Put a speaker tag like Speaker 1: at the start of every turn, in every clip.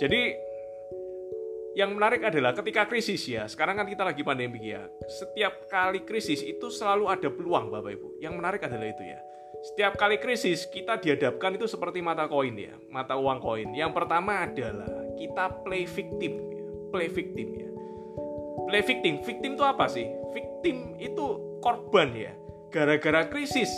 Speaker 1: Jadi yang menarik adalah ketika krisis ya, sekarang kan kita lagi pandemi ya. Setiap kali krisis itu selalu ada peluang Bapak Ibu. Yang menarik adalah itu ya. Setiap kali krisis kita dihadapkan itu seperti mata koin ya, mata uang koin. Yang pertama adalah kita play victim ya. Play victim ya. Play victim, victim itu apa sih? Victim itu korban ya. Gara-gara krisis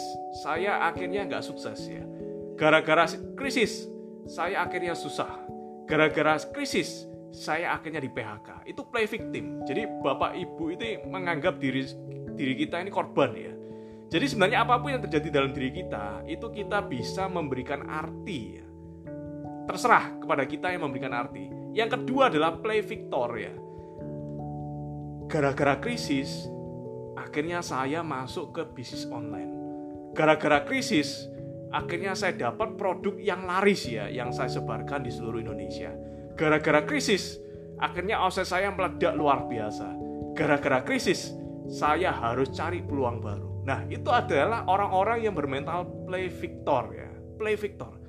Speaker 1: saya akhirnya nggak sukses ya. Gara-gara krisis saya akhirnya susah. Gara-gara krisis saya akhirnya di PHK. Itu play victim. Jadi bapak ibu itu menganggap diri diri kita ini korban ya. Jadi sebenarnya apa pun yang terjadi dalam diri kita, itu kita bisa memberikan arti ya. Terserah kepada kita yang memberikan arti. Yang kedua adalah play victor ya. Gara-gara krisis, akhirnya saya masuk ke bisnis online. Gara-gara krisis, akhirnya saya dapat produk yang laris ya, yang saya sebarkan di seluruh Indonesia Gara-gara krisis, akhirnya omset saya meledak luar biasa. Gara-gara krisis, saya harus cari peluang baru. Nah, itu adalah orang-orang yang bermental play victor ya. Play victor.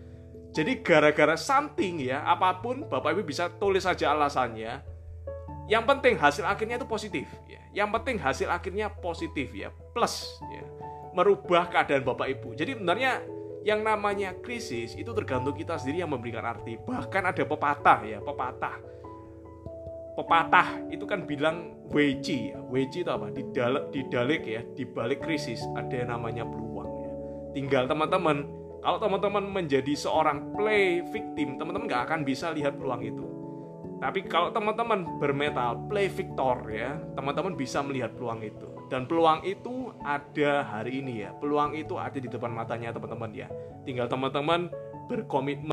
Speaker 1: Jadi gara-gara something ya, apa pun Bapak Ibu bisa tulis saja alasannya. Yang penting hasil akhirnya itu positif ya. Yang penting hasil akhirnya positif ya, plus ya. Merubah keadaan Bapak Ibu. Jadi sebenarnya yang namanya krisis itu tergantung kita sendiri yang memberikan arti. Bahkan ada pepatah ya, pepatah. Pepatah itu kan bilang weji ya. Weji itu apa? Di dalek di dalek ya, di balik krisis ada yang namanya peluang ya. Tinggal teman-teman, kalau teman-teman menjadi seorang play victim, teman-teman nggak akan bisa lihat peluang itu. Tapi kalau teman-teman bermetal play victor ya, teman-teman bisa melihat peluang itu. Dan peluang itu ada hari ini ya. Peluang itu ada di depan matanya teman-teman ya. Tinggal teman-teman berkomitmen